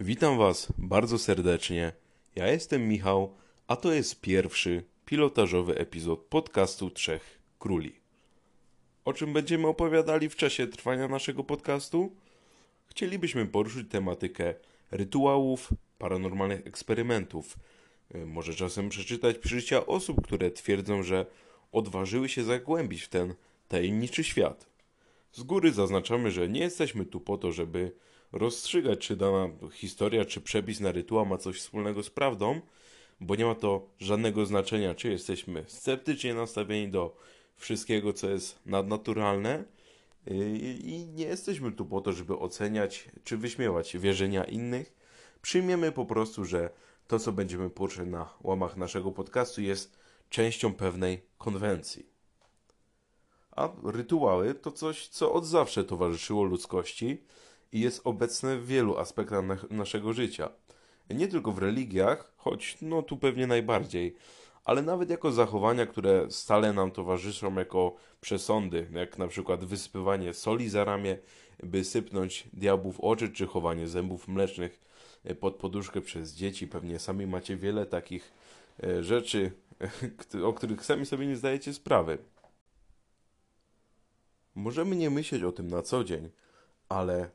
Witam Was bardzo serdecznie. Ja jestem Michał, a to jest pierwszy pilotażowy epizod podcastu Trzech Króli. O czym będziemy opowiadali w czasie trwania naszego podcastu? Chcielibyśmy poruszyć tematykę rytuałów, paranormalnych eksperymentów. Y, Może czasem przeczytać przeżycia osób, które twierdzą, że odważyły się zagłębić w ten tajemniczy świat. Z góry zaznaczamy, że nie jesteśmy tu po to, żeby rozstrzygać, czy dana historia, czy przepis na rytuał ma coś wspólnego z prawdą, bo nie ma to żadnego znaczenia, czy jesteśmy sceptycznie nastawieni do wszystkiego, co jest nadnaturalne, yy, i nie jesteśmy tu po to, żeby oceniać czy wyśmiewać wierzenia innych. Przyjmiemy po prostu, że to, co będziemy poruszać na łamach naszego podcastu, jest częścią pewnej konwencji. A rytuały to coś, co od zawsze towarzyszyło ludzkości i jest obecne w wielu aspektach na- naszego życia. Nie tylko w religiach, choć no tu pewnie najbardziej, ale nawet jako zachowania, które stale nam towarzyszą jako przesądy, jak na przykład wysypywanie soli za ramię, by sypnąć diabłów w oczy, czy chowanie zębów mlecznych e, pod poduszkę przez dzieci. Pewnie sami macie wiele takich e, rzeczy, o których sami sobie nie zdajecie sprawy. Możemy nie myśleć o tym na co dzień, ale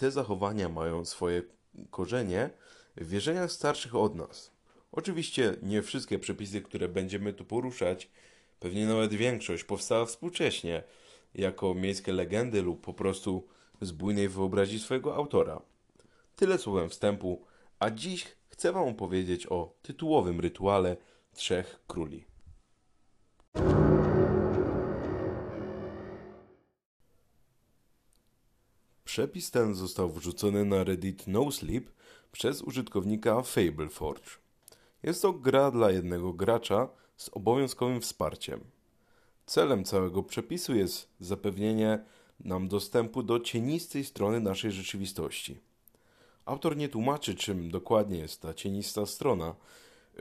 te zachowania mają swoje korzenie w wierzeniach starszych od nas. Oczywiście nie wszystkie przepisy, które będziemy tu poruszać, pewnie nawet większość powstała współcześnie, jako miejskie legendy lub po prostu z bujnej wyobraźni swojego autora. Tyle słowem wstępu, a dziś chcę Wam opowiedzieć o tytułowym rytuale Trzech Króli. Przepis ten został wrzucony na Reddit NoSleep przez użytkownika FableForge. Jest to gra dla jednego gracza z obowiązkowym wsparciem. Celem całego przepisu jest zapewnienie nam dostępu do cienistej strony naszej rzeczywistości. Autor nie tłumaczy, czym dokładnie jest ta cienista strona.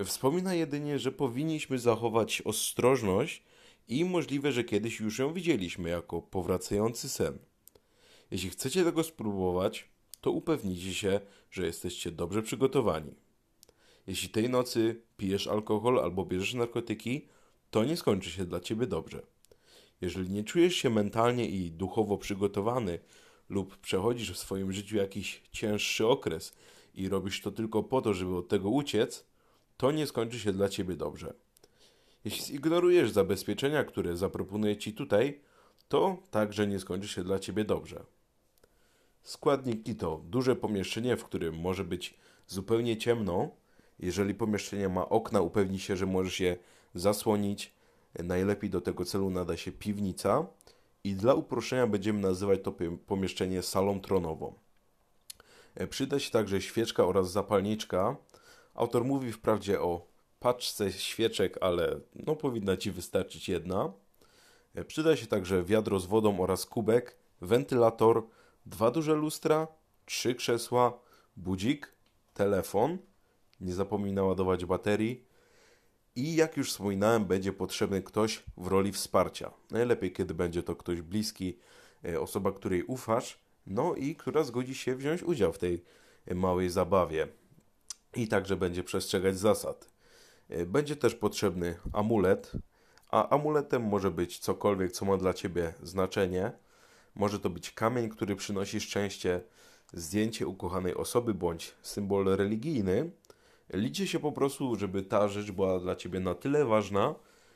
Wspomina jedynie, że powinniśmy zachować ostrożność i możliwe, że kiedyś już ją widzieliśmy jako powracający sen. Jeśli chcecie tego spróbować, to upewnijcie się, że jesteście dobrze przygotowani. Jeśli tej nocy pijesz alkohol albo bierzesz narkotyki, to nie skończy się dla ciebie dobrze. Jeżeli nie czujesz się mentalnie i duchowo przygotowany lub przechodzisz w swoim życiu jakiś cięższy okres i robisz to tylko po to, żeby od tego uciec, to nie skończy się dla ciebie dobrze. Jeśli zignorujesz zabezpieczenia, które zaproponuję ci tutaj, to także nie skończy się dla ciebie dobrze. Składniki to duże pomieszczenie, w którym może być zupełnie ciemno. Jeżeli pomieszczenie ma okna, upewnij się, że możesz je zasłonić. Najlepiej do tego celu nada się piwnica. I dla uproszczenia będziemy nazywać to pomieszczenie salą tronową. E, Przyda się także świeczka oraz zapalniczka. Autor mówi wprawdzie o paczce świeczek, ale no powinna Ci wystarczyć jedna. E, Przyda się także wiadro z wodą oraz kubek, wentylator, dwa duże lustra, trzy krzesła, budzik, telefon, nie zapomnij naładować baterii i jak już wspominałem, będzie potrzebny ktoś w roli wsparcia. Najlepiej, kiedy będzie to ktoś bliski, e, osoba, której ufasz, no i która zgodzi się wziąć udział w tej e, małej zabawie i także będzie przestrzegać zasad. E, Będzie też potrzebny amulet, a amuletem może być cokolwiek, co ma dla Ciebie znaczenie. Może to być kamień, który przynosi szczęście, zdjęcie ukochanej osoby bądź symbol religijny. Liczy się po prostu, żeby ta rzecz była dla Ciebie na tyle ważna,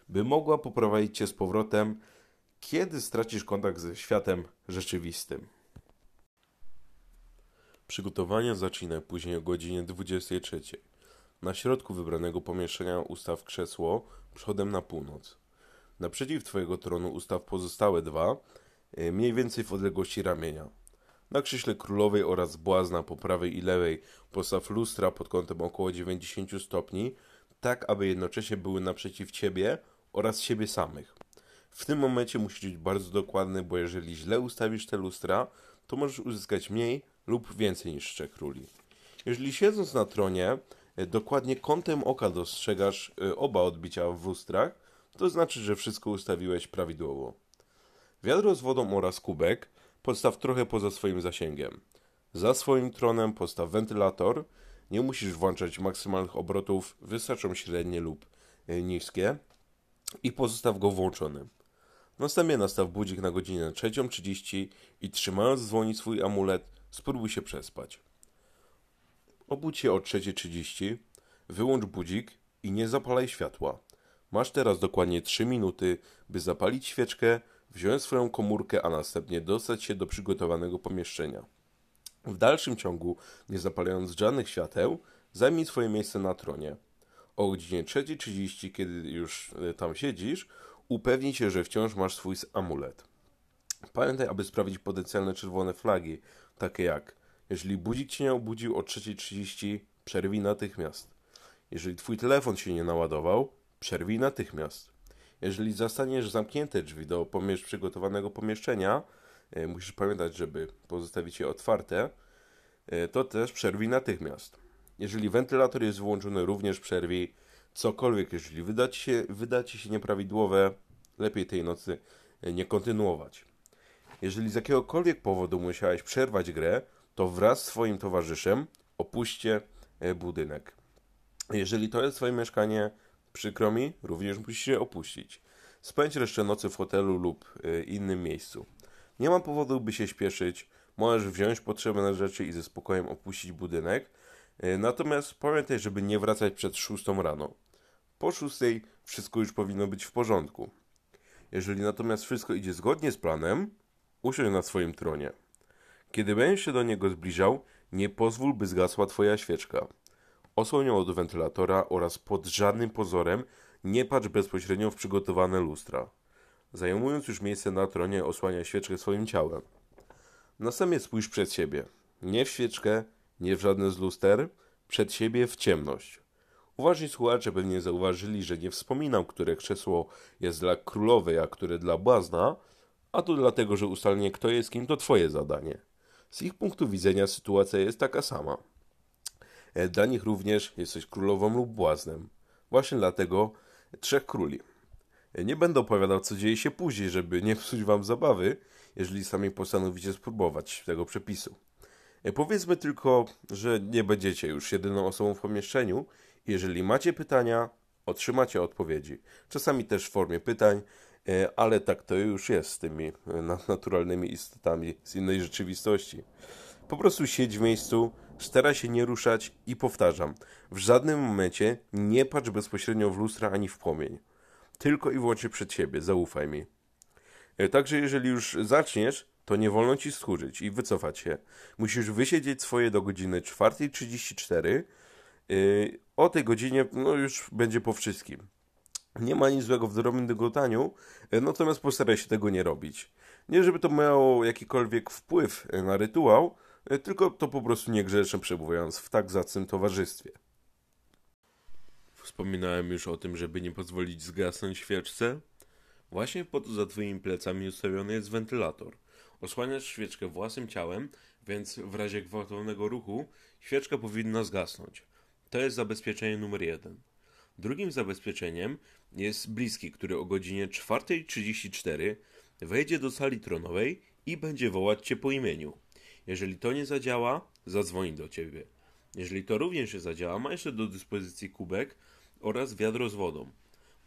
by mogła poprowadzić Cię z powrotem, kiedy stracisz kontakt ze światem rzeczywistym. Przygotowania zacznę później o godzinie 23. Na środku wybranego pomieszczenia ustaw krzesło przodem na północ. Naprzeciw Twojego tronu ustaw pozostałe dwa, mniej więcej w odległości ramienia. Na krześle królowej oraz błazna po prawej i lewej postaw lustra pod kątem około 90 stopni, tak aby jednocześnie były naprzeciw Ciebie oraz siebie samych. W tym momencie musisz być bardzo dokładny, bo jeżeli źle ustawisz te lustra, to możesz uzyskać mniej lub więcej niż trzech króli. Jeżeli siedząc na tronie, y, dokładnie kątem oka dostrzegasz y, oba odbicia w lustrach, to znaczy, że wszystko ustawiłeś prawidłowo. Wiadro z wodą oraz kubek podstaw trochę poza swoim zasięgiem. Za swoim tronem postaw wentylator. Nie musisz włączać maksymalnych obrotów, wystarczą średnie lub e, niskie. I pozostaw go włączonym. Następnie nastaw budzik na godzinę 3.30 i trzymając w swój amulet, spróbuj się przespać. Obudź się o 3.30, wyłącz budzik i nie zapalaj światła. Masz teraz dokładnie 3 minuty, by zapalić świeczkę, wziąć swoją komórkę, a następnie dostać się do przygotowanego pomieszczenia. W dalszym ciągu, nie zapalając żadnych świateł, zajmij swoje miejsce na tronie. O godzinie 3.30, kiedy już e, tam siedzisz, upewnij się, że wciąż masz swój amulet. Pamiętaj, aby sprawdzić potencjalne czerwone flagi, takie jak jeżeli budzik cię nie obudził o 3.30, przerwij natychmiast. Jeżeli twój telefon się nie naładował, przerwij natychmiast. Jeżeli zastaniesz zamknięte drzwi do pomiesz przygotowanego pomieszczenia, e, musisz pamiętać, żeby pozostawić je otwarte, e, to też przerwij natychmiast. Jeżeli wentylator jest wyłączony, również przerwij cokolwiek. Jeżeli wyda ci się, wyda ci się nieprawidłowe, lepiej tej nocy e, nie kontynuować. Jeżeli z jakiegokolwiek powodu musiałeś przerwać grę, to wraz z swoim towarzyszem opuśćcie budynek. Jeżeli to jest twoje mieszkanie, przykro mi, również musisz je opuścić. Spędź resztę nocy w hotelu lub y, innym miejscu. Nie mam powodu, by się śpieszyć. Możesz wziąć potrzebne rzeczy i ze spokojem opuścić budynek. Y, natomiast pamiętaj, żeby nie wracać przed 6 rano. Po 6 wszystko już powinno być w porządku. Jeżeli natomiast wszystko idzie zgodnie z planem, usiądź na swoim tronie. Kiedy będziesz się do niego zbliżał, nie pozwól, by zgasła twoja świeczka. Osłoń ją od wentylatora oraz pod żadnym pozorem nie patrz bezpośrednio w przygotowane lustra. Zajmując już miejsce na tronie, osłania świeczkę swoim ciałem. Następnie spójrz przed siebie. Nie w świeczkę, nie w żadne z luster, przed siebie w ciemność. Uważni słuchacze pewnie zauważyli, że nie wspominam, które krzesło jest dla królowej, a które dla błazna, a to dlatego, że ustalenie kto jest kim to twoje zadanie. Z ich punktu widzenia sytuacja jest taka sama. E, dla nich również jesteś królową lub błaznem. Właśnie dlatego trzech króli. E, nie będę opowiadał, co dzieje się później, żeby nie psuć wam zabawy, jeżeli sami postanowicie spróbować tego przepisu. E, powiedzmy tylko, że nie będziecie już jedyną osobą w pomieszczeniu. Jeżeli macie pytania, otrzymacie odpowiedzi. Czasami też w formie pytań, ale tak to już jest z tymi naturalnymi istotami z innej rzeczywistości. Po prostu siedź w miejscu, Stara się nie ruszać i powtarzam, w żadnym momencie nie patrz bezpośrednio w lustra ani w płomień. Tylko i wyłącznie przed siebie, zaufaj mi. E, także jeżeli już zaczniesz, to nie wolno ci schurzyć i wycofać się. Musisz wysiedzieć swoje do godziny 4.34. E, o tej godzinie no już będzie po wszystkim. Nie ma nic złego w drobnym dygotaniu, e, natomiast postaraj się tego nie robić. Nie żeby to miało jakikolwiek wpływ na rytuał, tylko to po prostu niegrzeczne przebywając w tak zacnym towarzystwie. Wspominałem już o tym, żeby nie pozwolić zgasnąć świeczce. Właśnie po to za twoimi plecami ustawiony jest wentylator. Osłaniasz świeczkę własnym ciałem, więc w razie gwałtownego ruchu świeczka powinna zgasnąć. To jest zabezpieczenie numer jeden. Drugim zabezpieczeniem jest bliski, który o godzinie 4.34 wejdzie do sali tronowej i będzie wołać cię po imieniu. Jeżeli to nie zadziała, zadzwoni do ciebie. Jeżeli to również nie zadziała, ma jeszcze do dyspozycji kubek oraz wiadro z wodą.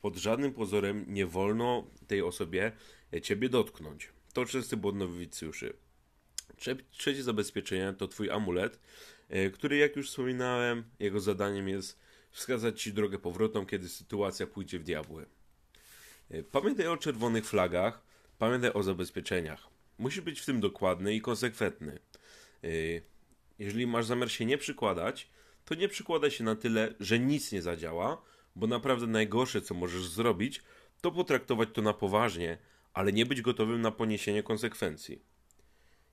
Pod żadnym pozorem nie wolno tej osobie e, ciebie dotknąć. To częsty błąd nowicjuszy. Trzecie zabezpieczenie to twój amulet, e, który jak już wspominałem, jego zadaniem jest wskazać ci drogę powrotną, kiedy sytuacja pójdzie w diabły. E, pamiętaj o czerwonych flagach, pamiętaj o zabezpieczeniach. Musisz być w tym dokładny i konsekwentny. Y, jeżeli masz zamiar się nie przykładać, to nie przykładaj się na tyle, że nic nie zadziała, bo naprawdę najgorsze, co możesz zrobić, to potraktować to na poważnie, ale nie być gotowym na poniesienie konsekwencji.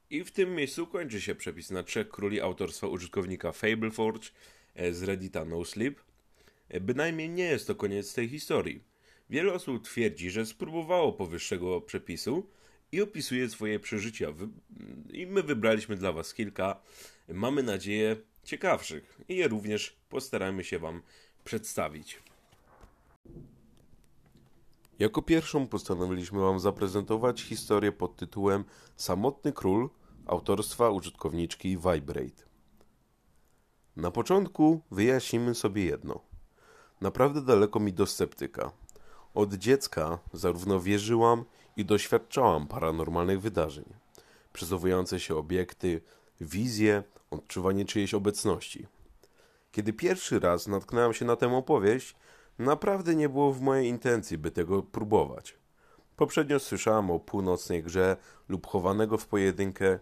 I w tym miejscu kończy się przepis na trzech króli autorstwa użytkownika Fableforge e, z Reddita NoSleep. E, bynajmniej nie jest to koniec tej historii. Wiele osób twierdzi, że spróbowało powyższego przepisu, i opisuje swoje przeżycia. I my wybraliśmy dla Was kilka, mamy nadzieję, ciekawszych i je również postaramy się Wam przedstawić. Jako pierwszą postanowiliśmy Wam zaprezentować historię pod tytułem Samotny Król autorstwa użytkowniczki Vibrate. Na początku wyjaśnimy sobie jedno. Naprawdę daleko mi do sceptyka. Od dziecka zarówno wierzyłam i doświadczałam paranormalnych wydarzeń. Przesuwające się obiekty, wizje, odczuwanie czyjejś obecności. Kiedy pierwszy raz natknęłam się na tę opowieść, naprawdę nie było w mojej intencji, by tego próbować. Poprzednio słyszałam o północnej grze lub chowanego w pojedynkę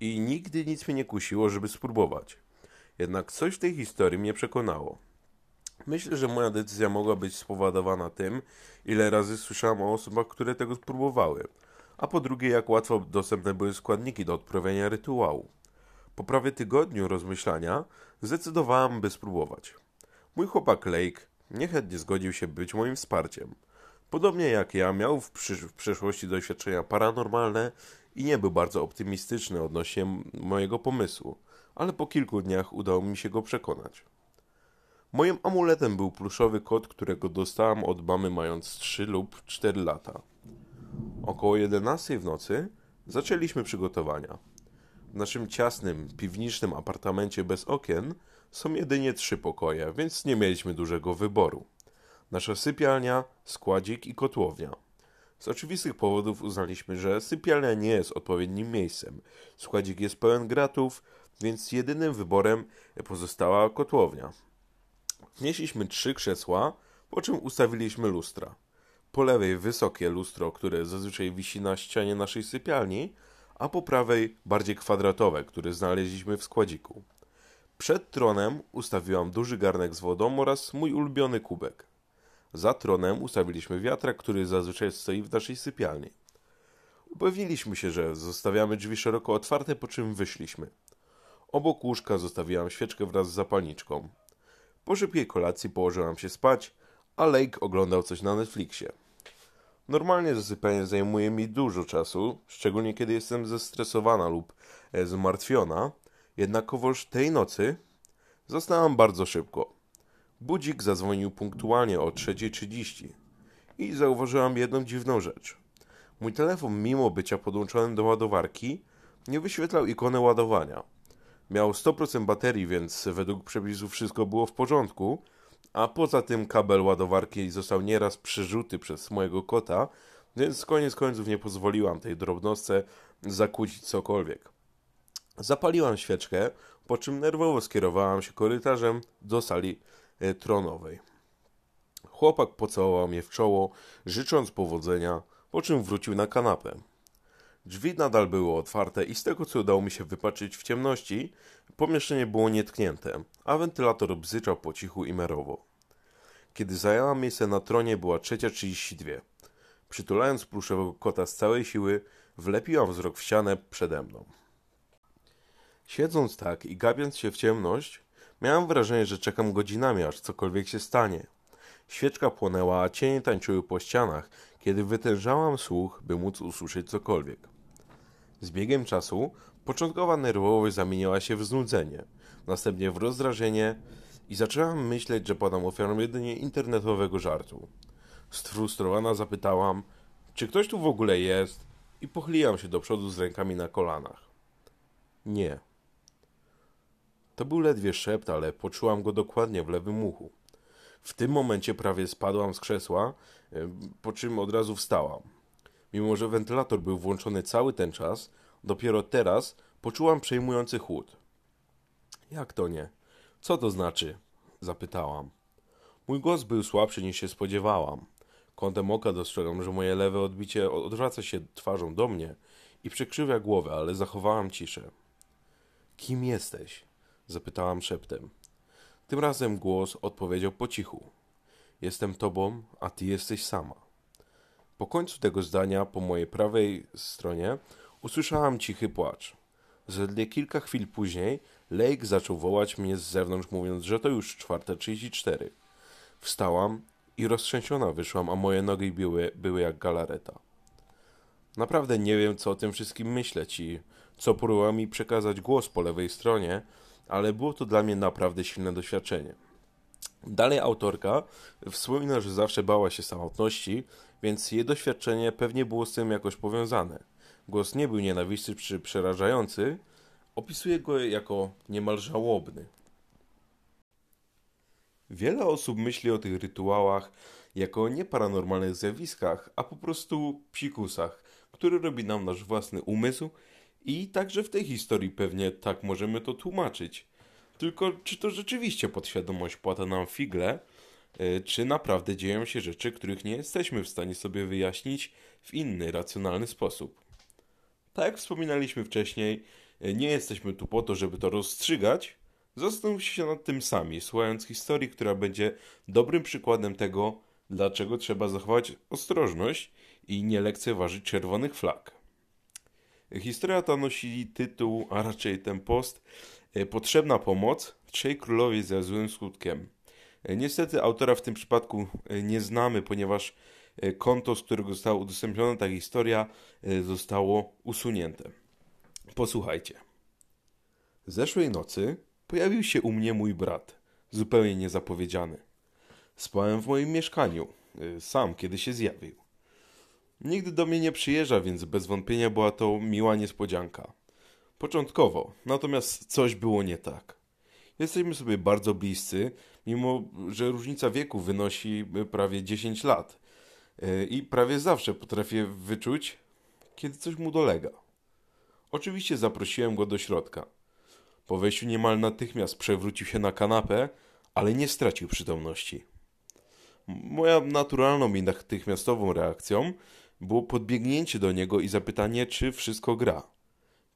i nigdy nic mnie nie kusiło, żeby spróbować. Jednak coś w tej historii mnie przekonało. Myślę, że moja decyzja mogła być spowodowana tym, ile razy słyszałam o osobach, które tego spróbowały, a po drugie, jak łatwo dostępne były składniki do odprawiania rytuału. Po prawie tygodniu rozmyślania zdecydowałam, by spróbować. Mój chłopak Lake niechętnie zgodził się być moim wsparciem. Podobnie jak ja, miał w, przysz w przeszłości doświadczenia paranormalne i nie był bardzo optymistyczny odnośnie mojego pomysłu, ale po kilku dniach udało mi się go przekonać. Moim amuletem był pluszowy kot, którego dostałam od mamy mając 3 lub 4 lata. Około 11 w nocy zaczęliśmy przygotowania. W naszym ciasnym, piwniczym apartamencie bez okien są jedynie trzy pokoje, więc nie mieliśmy dużego wyboru. Nasza sypialnia, składzik i kotłownia. Z oczywistych powodów uznaliśmy, że sypialnia nie jest odpowiednim miejscem. Składzik jest pełen gratów, więc jedynym wyborem pozostała kotłownia. Wnieśliśmy trzy krzesła, po czym ustawiliśmy lustra. Po lewej wysokie lustro, które zazwyczaj wisi na ścianie naszej sypialni, a po prawej bardziej kwadratowe, które znaleźliśmy w składziku. Przed tronem ustawiłam duży garnek z wodą oraz mój ulubiony kubek. Za tronem ustawiliśmy wiatrak, który zazwyczaj stoi w naszej sypialni. Upewniliśmy się, że zostawiamy drzwi szeroko otwarte, po czym wyszliśmy. Obok łóżka zostawiłam świeczkę wraz z zapalniczką. Po szybkiej kolacji położyłam się spać, a Lake oglądał coś na Netflixie. Normalnie zasypianie zajmuje mi dużo czasu, szczególnie kiedy jestem zestresowana lub e, zmartwiona, jednakowoż tej nocy zasnęłam bardzo szybko. Budzik zadzwonił punktualnie o 3.30 i zauważyłam jedną dziwną rzecz. Mój telefon, mimo bycia podłączonym do ładowarki, nie wyświetlał ikony ładowania. Miał 100% baterii, więc według przepisów wszystko było w porządku, a poza tym kabel ładowarki został nieraz przerzuty przez mojego kota, więc koniec końców nie pozwoliłam tej drobnostce zakłócić cokolwiek. Zapaliłam świeczkę, po czym nerwowo skierowałam się korytarzem do sali e, tronowej. Chłopak pocałował mnie w czoło, życząc powodzenia, po czym wrócił na kanapę. Drzwi nadal były otwarte i z tego co udało mi się wypatrzyć w ciemności, pomieszczenie było nietknięte, a wentylator bzyczał po cichu i merowo. Kiedy zajęłam miejsce na tronie była trzecia trzydzieści dwie. Przytulając pluszowego kota z całej siły, wlepiłam wzrok w ścianę przede mną. Siedząc tak i gapiąc się w ciemność, miałam wrażenie, że czekam godzinami, aż cokolwiek się stanie. Świeczka płonęła, a cienie tańczyły po ścianach, kiedy wytężałam słuch, by móc usłyszeć cokolwiek. Z biegiem czasu początkowa nerwowość zamieniła się w znudzenie, następnie w rozdrażnienie i zaczęłam myśleć, że padam ofiarą jedynie internetowego żartu. Sfrustrowana zapytałam, czy ktoś tu w ogóle jest i pochyliłam się do przodu z rękami na kolanach. Nie. To był ledwie szept, ale poczułam go dokładnie w lewym uchu. W tym momencie prawie spadłam z krzesła, e, po czym od razu wstałam. Mimo, że wentylator był włączony cały ten czas, dopiero teraz poczułam przejmujący chłód. Jak to nie? Co to znaczy? zapytałam. Mój głos był słabszy niż się spodziewałam. Kątem oka dostrzegam, że moje lewe odbicie odwraca się twarzą do mnie i przekrzywia głowę, ale zachowałam ciszę. Kim jesteś? zapytałam szeptem. Tym razem głos odpowiedział po cichu. Jestem tobą, a ty jesteś sama. Po końcu tego zdania, po mojej prawej stronie, usłyszałam cichy płacz. Zaledwie kilka chwil później Lake zaczął wołać mnie z zewnątrz, mówiąc, że to już czwarte trzydzieści cztery. Wstałam i roztrzęsiona wyszłam, a moje nogi były, były jak galareta. Naprawdę nie wiem, co o tym wszystkim myśleć i co próbował mi przekazać głos po lewej stronie, ale było to dla mnie naprawdę silne doświadczenie. Dalej autorka wspomina, że zawsze bała się samotności, więc jej doświadczenie pewnie było z tym jakoś powiązane. głos nie był nienawistny czy przerażający, opisuje go jako niemal żałobny. Wiele osób myśli o tych rytuałach jako nie paranormalnych zjawiskach, a po prostu psikusach, który robi nam nasz własny umysł i także w tej historii pewnie tak możemy to tłumaczyć. Tylko czy to rzeczywiście podświadomość płata nam figle, e, czy naprawdę dzieją się rzeczy, których nie jesteśmy w stanie sobie wyjaśnić w inny, racjonalny sposób. Tak jak wspominaliśmy wcześniej, e, nie jesteśmy tu po to, żeby to rozstrzygać. Zastanówcie się nad tym sami, słuchając historii, która będzie dobrym przykładem tego, dlaczego trzeba zachować ostrożność i nie lekceważyć czerwonych flag. Historia ta nosi tytuł, a raczej ten post, Potrzebna pomoc trzej królowie ze złym skutkiem. E, niestety autora w tym przypadku e, nie znamy, ponieważ konto, z którego została udostępniona ta historia, zostało usunięte. Posłuchajcie. Zeszłej nocy pojawił się u mnie mój brat, zupełnie niezapowiedziany. Spałem w moim mieszkaniu, sam kiedy się zjawił. Nigdy do mnie nie przyjeżdża, więc bez wątpienia była to miła niespodzianka. Początkowo, natomiast coś było nie tak. Jesteśmy sobie bardzo bliscy, mimo że różnica wieku wynosi prawie 10 lat. E, I prawie zawsze potrafię wyczuć, kiedy coś mu dolega. Oczywiście zaprosiłem go do środka. Po wejściu niemal natychmiast przewrócił się na kanapę, ale nie stracił przytomności. Moja naturalną i natychmiastową reakcją było podbiegnięcie do niego i zapytanie, czy wszystko gra.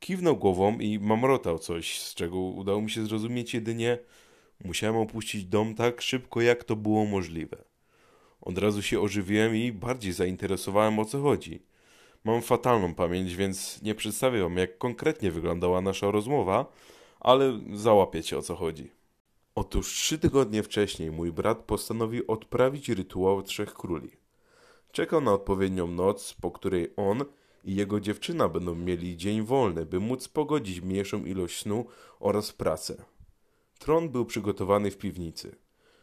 Kiwnął głową i mamrotał coś, z czego udało mi się zrozumieć jedynie musiałem opuścić dom tak szybko, jak to było możliwe. Od razu się ożywiłem i bardziej zainteresowałem o co chodzi. Mam fatalną pamięć, więc nie przedstawię wam, jak konkretnie wyglądała nasza rozmowa, ale załapiecie o co chodzi. Otóż trzy tygodnie wcześniej mój brat postanowił odprawić rytuał Trzech Króli. Czekał na odpowiednią noc, po której on i jego dziewczyna będą mieli dzień wolny, by móc pogodzić mniejszą ilość snu oraz pracę. Tron był przygotowany w piwnicy.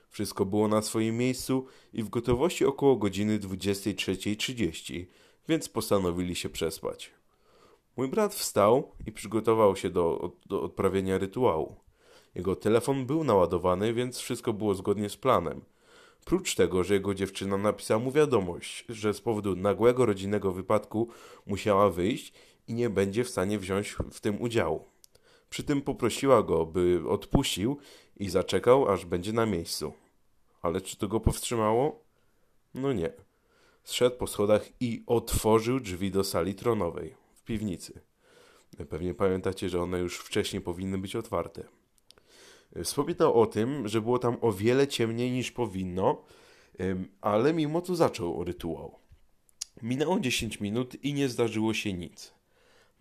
Wszystko było na swoim miejscu i w gotowości około godziny 23.30, więc postanowili się przespać. Mój brat wstał i przygotował się do, do odprawienia rytuału. Jego telefon był naładowany, więc wszystko było zgodnie z planem – Prócz tego, że jego dziewczyna napisała mu wiadomość, że z powodu nagłego rodzinnego wypadku musiała wyjść i nie będzie w stanie wziąć w tym udziału. Przy tym poprosiła go, by odpuścił i zaczekał, aż będzie na miejscu. Ale czy to go powstrzymało? No nie. Zszedł po schodach i otworzył drzwi do sali tronowej w piwnicy. Pewnie pamiętacie, że one już wcześniej powinny być otwarte. Wspominał o tym, że było tam o wiele ciemniej niż powinno, ale mimo to zaczął rytuał. Minęło 10 minut i nie zdarzyło się nic.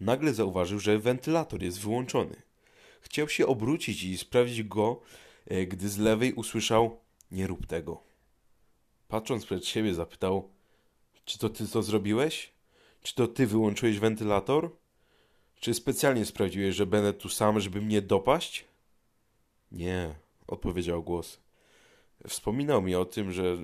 Nagle zauważył, że wentylator jest wyłączony. Chciał się obrócić i sprawdzić go, e, gdy z lewej usłyszał: Nie rób tego. Patrząc przed siebie, zapytał: Czy to ty to zrobiłeś? Czy to ty wyłączyłeś wentylator? Czy specjalnie sprawdziłeś, że będę tu sam, żeby mnie dopaść? Nie, odpowiedział głos. Wspominał mi o tym, że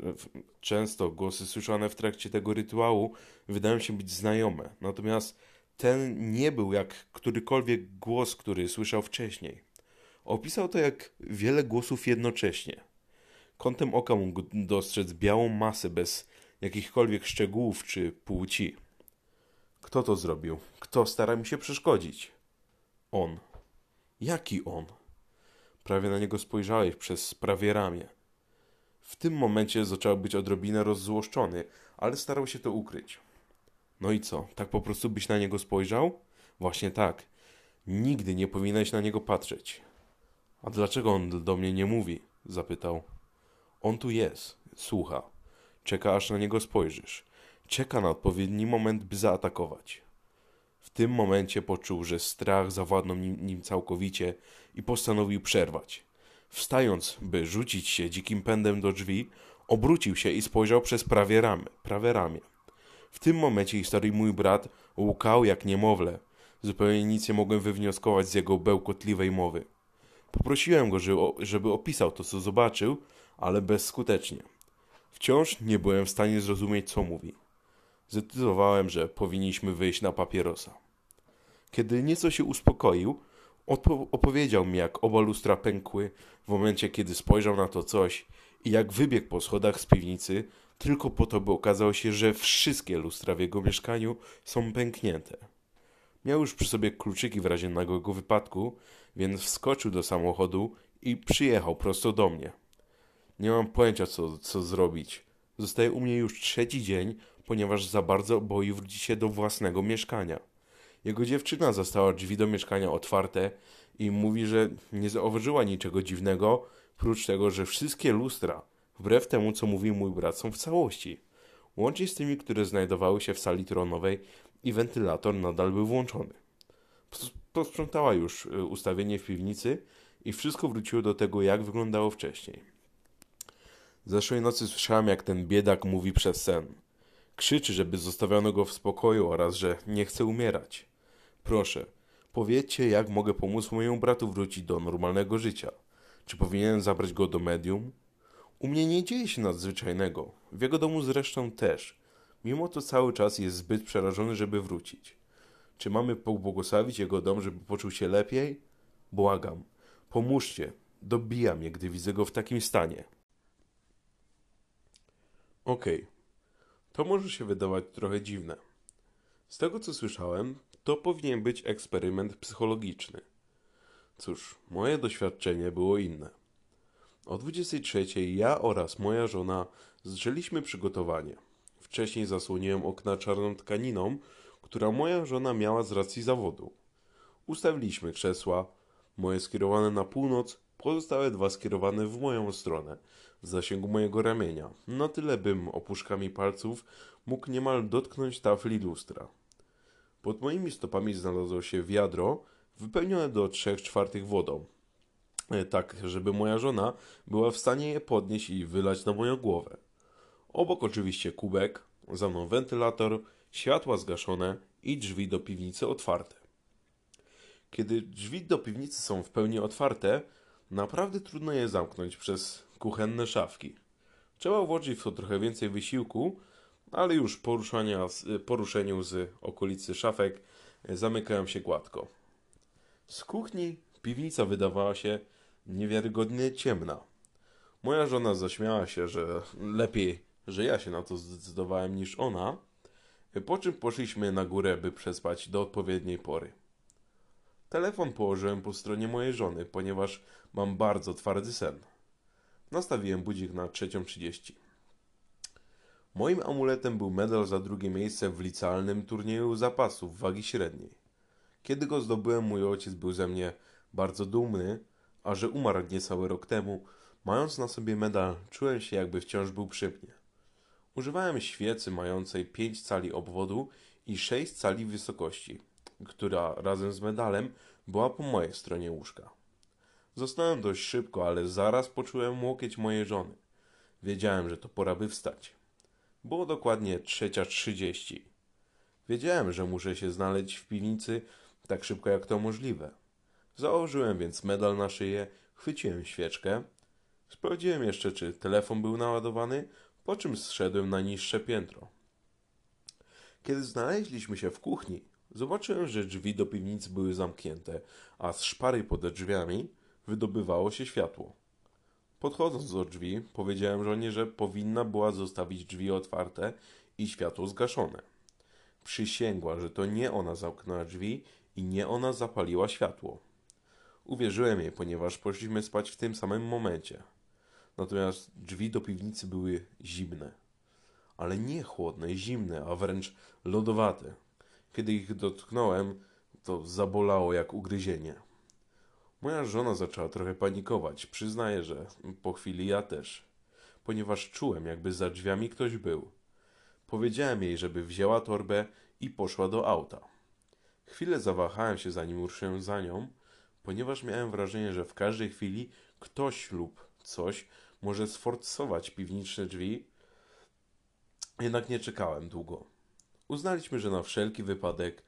często głosy słyszane w trakcie tego rytuału wydają się być znajome, natomiast ten nie był jak którykolwiek głos, który słyszał wcześniej. Opisał to jak wiele głosów jednocześnie. Kątem oka mógł dostrzec białą masę bez jakichkolwiek szczegółów czy płci. Kto to zrobił? Kto stara mi się przeszkodzić? On. Jaki on? Prawie na niego spojrzałeś przez prawie ramię. W tym momencie zaczął być odrobinę rozzłoszczony, ale starał się to ukryć. No i co, tak po prostu byś na niego spojrzał? Właśnie tak. Nigdy nie powinieneś na niego patrzeć. A dlaczego on do mnie nie mówi? zapytał. On tu jest, słucha. Czeka aż na niego spojrzysz. Czeka na odpowiedni moment, by zaatakować. W tym momencie poczuł, że strach zawładnął nim, nim całkowicie i postanowił przerwać. Wstając, by rzucić się dzikim pędem do drzwi, obrócił się i spojrzał przez prawie ramię, prawe ramię. W tym momencie historii mój brat łukał jak niemowlę. Zupełnie nic nie mogłem wywnioskować z jego bełkotliwej mowy. Poprosiłem go, żeby opisał to, co zobaczył, ale bezskutecznie. Wciąż nie byłem w stanie zrozumieć, co mówi. Zdecydowałem, że powinniśmy wyjść na papierosa. Kiedy nieco się uspokoił, opo- opowiedział mi, jak oba lustra pękły w momencie, kiedy spojrzał na to coś i jak wybiegł po schodach z piwnicy, tylko po to, by okazało się, że wszystkie lustra w jego mieszkaniu są pęknięte. Miał już przy sobie kluczyki w razie nagłego wypadku, więc wskoczył do samochodu i przyjechał prosto do mnie. Nie mam pojęcia, co, co zrobić. Zostaje u mnie już trzeci dzień, ponieważ za bardzo boi wrócić się do własnego mieszkania. Jego dziewczyna zastała drzwi do mieszkania otwarte i mówi, że nie zauważyła niczego dziwnego, prócz tego, że wszystkie lustra, wbrew temu, co mówił mój brat, są w całości. Łącznie z tymi, które znajdowały się w sali tronowej i wentylator nadal był włączony. Posprzątała już y, ustawienie w piwnicy i wszystko wróciło do tego, jak wyglądało wcześniej. Zeszłej nocy słyszałem, jak ten biedak mówi przez sen. Krzyczy, żeby zostawiono go w spokoju oraz, że nie chce umierać. Proszę, powiedzcie, jak mogę pomóc mojemu bratu wrócić do normalnego życia. Czy powinienem zabrać go do medium? U mnie nie dzieje się nadzwyczajnego. W jego domu zresztą też. Mimo to cały czas jest zbyt przerażony, żeby wrócić. Czy mamy pobłogosławić jego dom, żeby poczuł się lepiej? Błagam, pomóżcie. Dobija mnie, gdy widzę go w takim stanie. Okej, okay. To może się wydawać trochę dziwne. Z tego co słyszałem, to powinien być eksperyment psychologiczny. Cóż, moje doświadczenie było inne. O 23 ja oraz moja żona zaczęliśmy przygotowanie. Wcześniej zasłoniłem okna czarną tkaniną, która moja żona miała z racji zawodu. Ustawiliśmy krzesła, moje skierowane na północ, pozostałe dwa skierowane w moją stronę, w zasięgu mojego ramienia, na tyle bym opuszkami palców mógł niemal dotknąć tafli lustra. Pod moimi stopami znalazło się wiadro, wypełnione do trzech czwartych wodą, e, tak żeby moja żona była w stanie je podnieść i wylać na moją głowę. Obok oczywiście kubek, za mną wentylator, światła zgaszone i drzwi do piwnicy otwarte. Kiedy drzwi do piwnicy są w pełni otwarte, naprawdę trudno je zamknąć przez kuchenne szafki. Trzeba włożyć w to trochę więcej wysiłku, ale już poruszania, poruszeniu z okolicy szafek zamykają się gładko. Z kuchni piwnica wydawała się niewiarygodnie ciemna. Moja żona zaśmiała się, że lepiej, że ja się na to zdecydowałem niż ona, po czym poszliśmy na górę, by przespać do odpowiedniej pory. Telefon położyłem po stronie mojej żony, ponieważ mam bardzo twardy sen. Nastawiłem budzik na 3.30. Moim amuletem był medal za drugie miejsce w licealnym turnieju zapasów wagi średniej. Kiedy go zdobyłem, mój ojciec był ze mnie bardzo dumny, a że umarł niecały rok temu, mając na sobie medal, czułem się jakby wciąż był przy mnie. Używałem świecy mającej 5 cali obwodu i 6 cali wysokości, która razem z medalem była po mojej stronie łóżka. Zostałem dość szybko, ale zaraz poczułem łokieć mojej żony. Wiedziałem, że to pora by wstać. Było dokładnie trzecia trzydzieści. Wiedziałem, że muszę się znaleźć w piwnicy tak szybko jak to możliwe. Założyłem więc medal na szyję, chwyciłem świeczkę, sprawdziłem jeszcze, czy telefon był naładowany, po czym zszedłem na niższe piętro. Kiedy znaleźliśmy się w kuchni, zobaczyłem, że drzwi do piwnicy były zamknięte, a z szpary pod drzwiami wydobywało się światło. Podchodząc do drzwi, powiedziałem żonie, że powinna była zostawić drzwi otwarte i światło zgaszone. Przysięgła, że to nie ona zamknęła drzwi i nie ona zapaliła światło. Uwierzyłem jej, ponieważ poszliśmy spać w tym samym momencie. Natomiast drzwi do piwnicy były zimne. Ale nie chłodne, zimne, a wręcz lodowate. Kiedy ich dotknąłem, to zabolało jak ugryzienie. Moja żona zaczęła trochę panikować. Przyznaję, że po chwili ja też, ponieważ czułem, jakby za drzwiami ktoś był. Powiedziałem jej, żeby wzięła torbę i poszła do auta. Chwilę zawahałem się, zanim ruszyłem za nią, ponieważ miałem wrażenie, że w każdej chwili ktoś lub coś może sforcować piwniczne drzwi. Jednak nie czekałem długo. Uznaliśmy, że na wszelki wypadek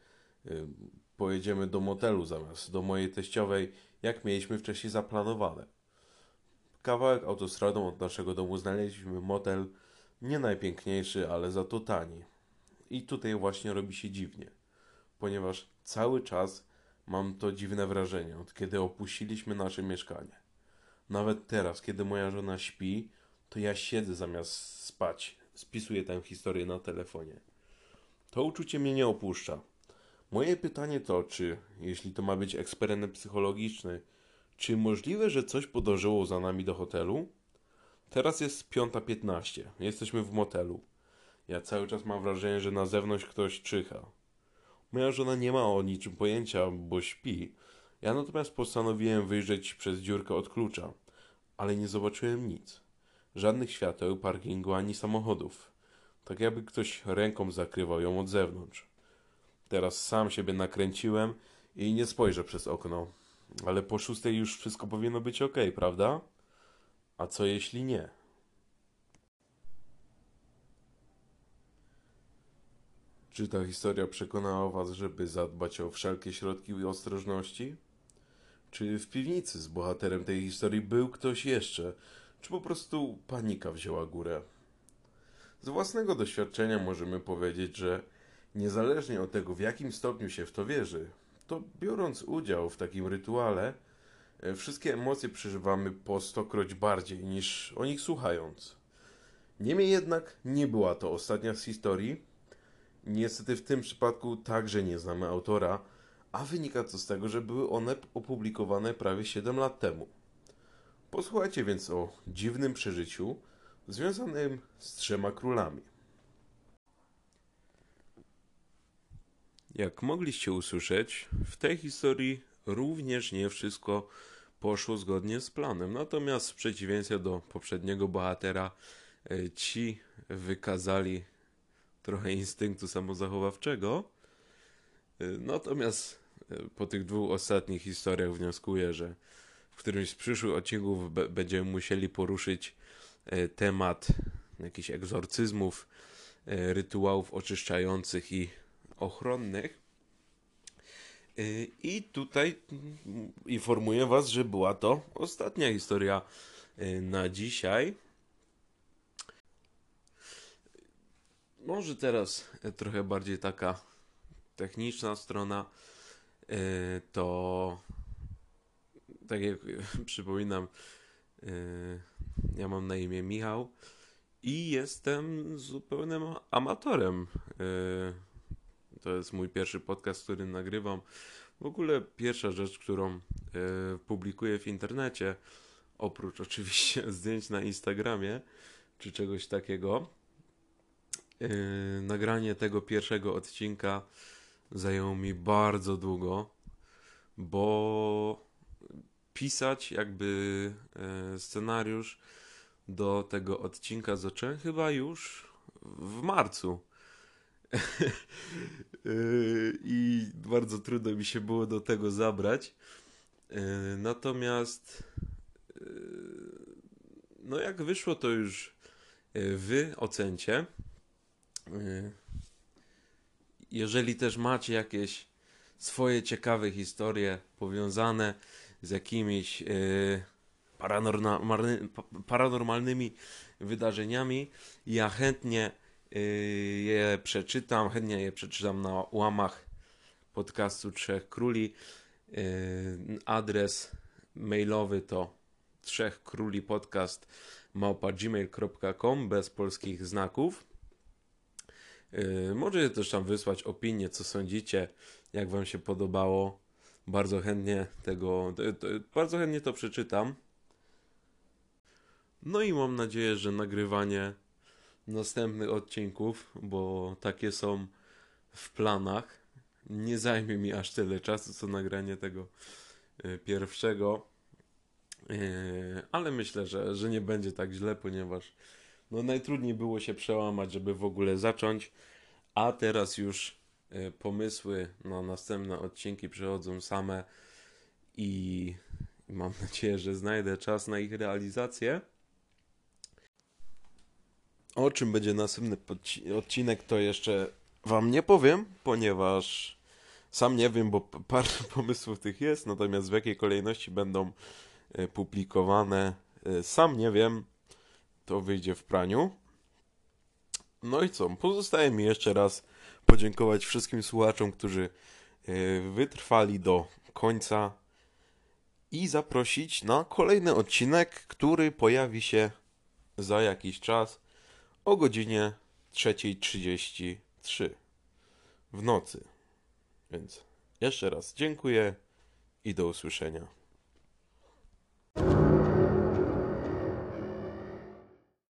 y, pojedziemy do motelu zamiast do mojej teściowej jak mieliśmy wcześniej zaplanowane. Kawałek autostradą od naszego domu znaleźliśmy motel, nie najpiękniejszy, ale za to tani. I tutaj właśnie robi się dziwnie, ponieważ cały czas mam to dziwne wrażenie, od kiedy opuściliśmy nasze mieszkanie. Nawet teraz, kiedy moja żona śpi, to ja siedzę zamiast spać, spisuję tę historię na telefonie. To uczucie mnie nie opuszcza. Moje pytanie to, czy, jeśli to ma być eksperyment psychologiczny, czy możliwe, że coś podążyło za nami do hotelu? Teraz jest 5.15. Jesteśmy w motelu. Ja cały czas mam wrażenie, że na zewnątrz ktoś czyha. Moja żona nie ma o niczym pojęcia, bo śpi. Ja natomiast postanowiłem wyjrzeć przez dziurkę od klucza, ale nie zobaczyłem nic. Żadnych świateł, parkingu ani samochodów. Tak jakby ktoś ręką zakrywał ją od zewnątrz. Teraz sam siebie nakręciłem i nie spojrzę przez okno. Ale po szóstej już wszystko powinno być ok, prawda? A co jeśli nie? Czy ta historia przekonała Was, żeby zadbać o wszelkie środki i ostrożności? Czy w piwnicy z bohaterem tej historii był ktoś jeszcze? Czy po prostu panika wzięła górę? Z własnego doświadczenia możemy powiedzieć, że niezależnie od tego, w jakim stopniu się w to wierzy, to biorąc udział w takim rytuale, e, wszystkie emocje przeżywamy po stokroć bardziej niż o nich słuchając. Niemniej jednak nie była to ostatnia z historii. Niestety w tym przypadku także nie znamy autora, a wynika to z tego, że były one opublikowane prawie 7 lat temu. Posłuchajcie więc o dziwnym przeżyciu związanym z trzema królami. Jak mogliście usłyszeć, w tej historii również nie wszystko poszło zgodnie z planem. Natomiast w przeciwieństwie do poprzedniego bohatera, e, ci wykazali trochę instynktu samozachowawczego. E, natomiast e, po tych dwóch ostatnich historiach wnioskuję, że w którymś z przyszłych odcinków będziemy musieli poruszyć temat jakichś egzorcyzmów, rytuałów oczyszczających i ochronnych. Y, I tutaj informuję Was, że była to ostatnia historia na dzisiaj. Może teraz trochę bardziej taka techniczna strona. To tak jak przypominam, ja mam na imię Michał i jestem zupełnym amatorem to jest mój pierwszy podcast, który nagrywam. W ogóle pierwsza rzecz, którą e, publikuję w internecie, oprócz oczywiście zdjęć na Instagramie czy czegoś takiego, nagranie tego pierwszego odcinka zajęło mi bardzo długo, bo pisać jakby e, scenariusz do tego odcinka zacząłem chyba już w marcu. Yy, I bardzo trudno mi się było do tego zabrać. Yy, natomiast, no jak wyszło, to już wy ocencie. Jeżeli też macie jakieś swoje ciekawe historie powiązane z jakimiś paranormalnymi wydarzeniami, ja chętnie Yy, je przeczytam, chętnie je przeczytam na łamach podcastu Trzech Króli. Yy, adres mailowy to trzech króli podcast małpa.gmail.com bez polskich znaków. Możecie też tam wysłać opinię, co sądzicie, jak wam się podobało. Bardzo chętnie tego, to, bardzo chętnie to przeczytam. No i mam nadzieję, że nagrywanie następnych odcinków, bo takie są w planach. Nie zajmie mi aż tyle czasu, co nagranie tego e, pierwszego, e, ale myślę, że, że nie będzie tak źle, ponieważ no, najtrudniej było się przełamać, żeby w ogóle zacząć, a teraz już pomysły na następne odcinki przychodzą same i mam nadzieję, że znajdę czas na ich realizację. O czym będzie następny odcinek, to jeszcze Wam nie powiem, ponieważ sam nie wiem, bo parę pomysłów tych jest, natomiast w jakiej kolejności będą e, publikowane, e, sam nie wiem. To wyjdzie w praniu. No i co? Pozostaje mi jeszcze raz podziękować wszystkim słuchaczom, którzy e, wytrwali do końca i zaprosić na kolejny odcinek, który pojawi się za jakiś czas o godzinie 3.33 w nocy. Więc jeszcze raz dziękuję i do usłyszenia.